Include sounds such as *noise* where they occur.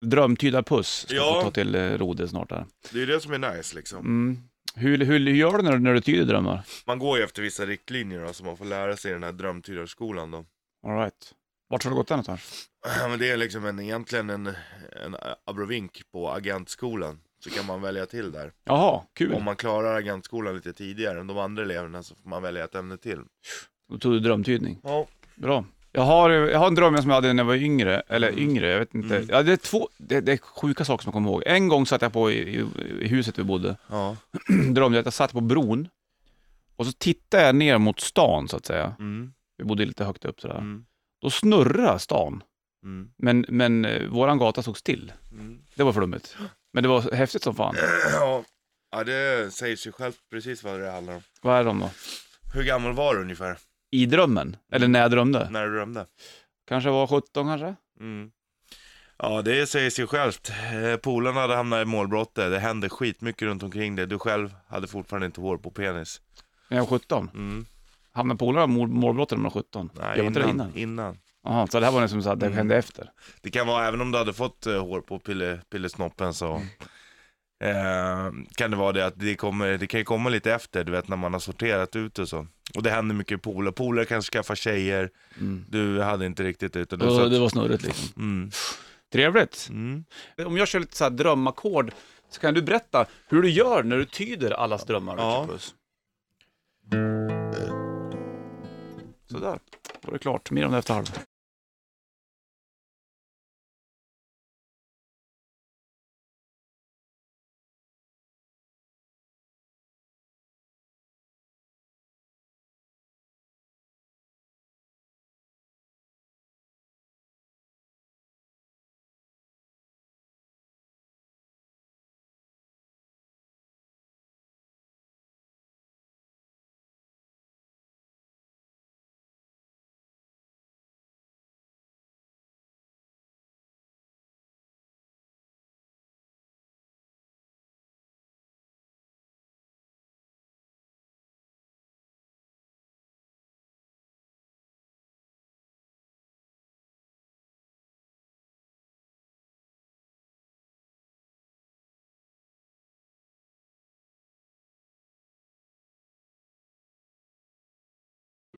Drömtyda puss ska Ja. få ta till eh, Rode snart där. Det är ju det som är nice liksom. Mm. Hur, hur, hur gör du när, du när du tyder drömmar? Man går ju efter vissa riktlinjer då, som man får lära sig i den här drömtydarskolan då. All right. Vart har du gått den någonstans? *clears throat* Men det är liksom en, egentligen en, en abrovink på agentskolan. Så kan man välja till där. Jaha, kul. Om man klarar agentskolan lite tidigare än de andra eleverna så får man välja ett ämne till. Då tog du drömtydning. Ja. Bra. Jag har, jag har en dröm som jag hade när jag var yngre, eller yngre, jag vet inte. Mm. Ja, det, är två, det, det är sjuka saker som jag kommer ihåg. En gång satt jag på i, i, i huset vi bodde, Ja. *clears throat* drömde jag att jag satt på bron, och så tittade jag ner mot stan så att säga. Mm. Vi bodde lite högt upp sådär. Mm. Då snurrade stan, Mm. men, men eh, våran gata stod still. Mm. Det var flummigt. Men det var häftigt som fan. *clears throat* Ja. ja, det säger sig självt precis vad det handlar om. Vad är de då? Hur gammal var du ungefär I drömmen? Eller när jag drömde? när du drömde? Kanske var 17 kanske? Mm. Ja, det säger sig självt. Eh, Polarna hade hamnat i målbrottet. Det hände skitmycket runt omkring det. Du själv hade fortfarande inte hår på penis. När jag var 17? Mm. Hamnade polarna i mål- målbrottet när man var 17? Nej, jag var innan. innan? innan. Jaha, så det här var liksom så att det Mm. hände efter? Det kan vara, även om du hade fått eh, hår på pille, pillesnoppen så eh, kan det vara det att det, kommer, det kan ju komma lite efter, du vet när man har sorterat ut och så. Och det händer mycket i polar. Polare kanske skaffar tjejer, Mm. du hade inte riktigt utan du Det, det var snurrigt liksom. Mm. Trevligt. Mm. Om jag kör lite så här drömackord, så kan du berätta hur du gör när du tyder allas drömmar? Ja. Puss? Sådär, då är det klart. Mer om det efter halv.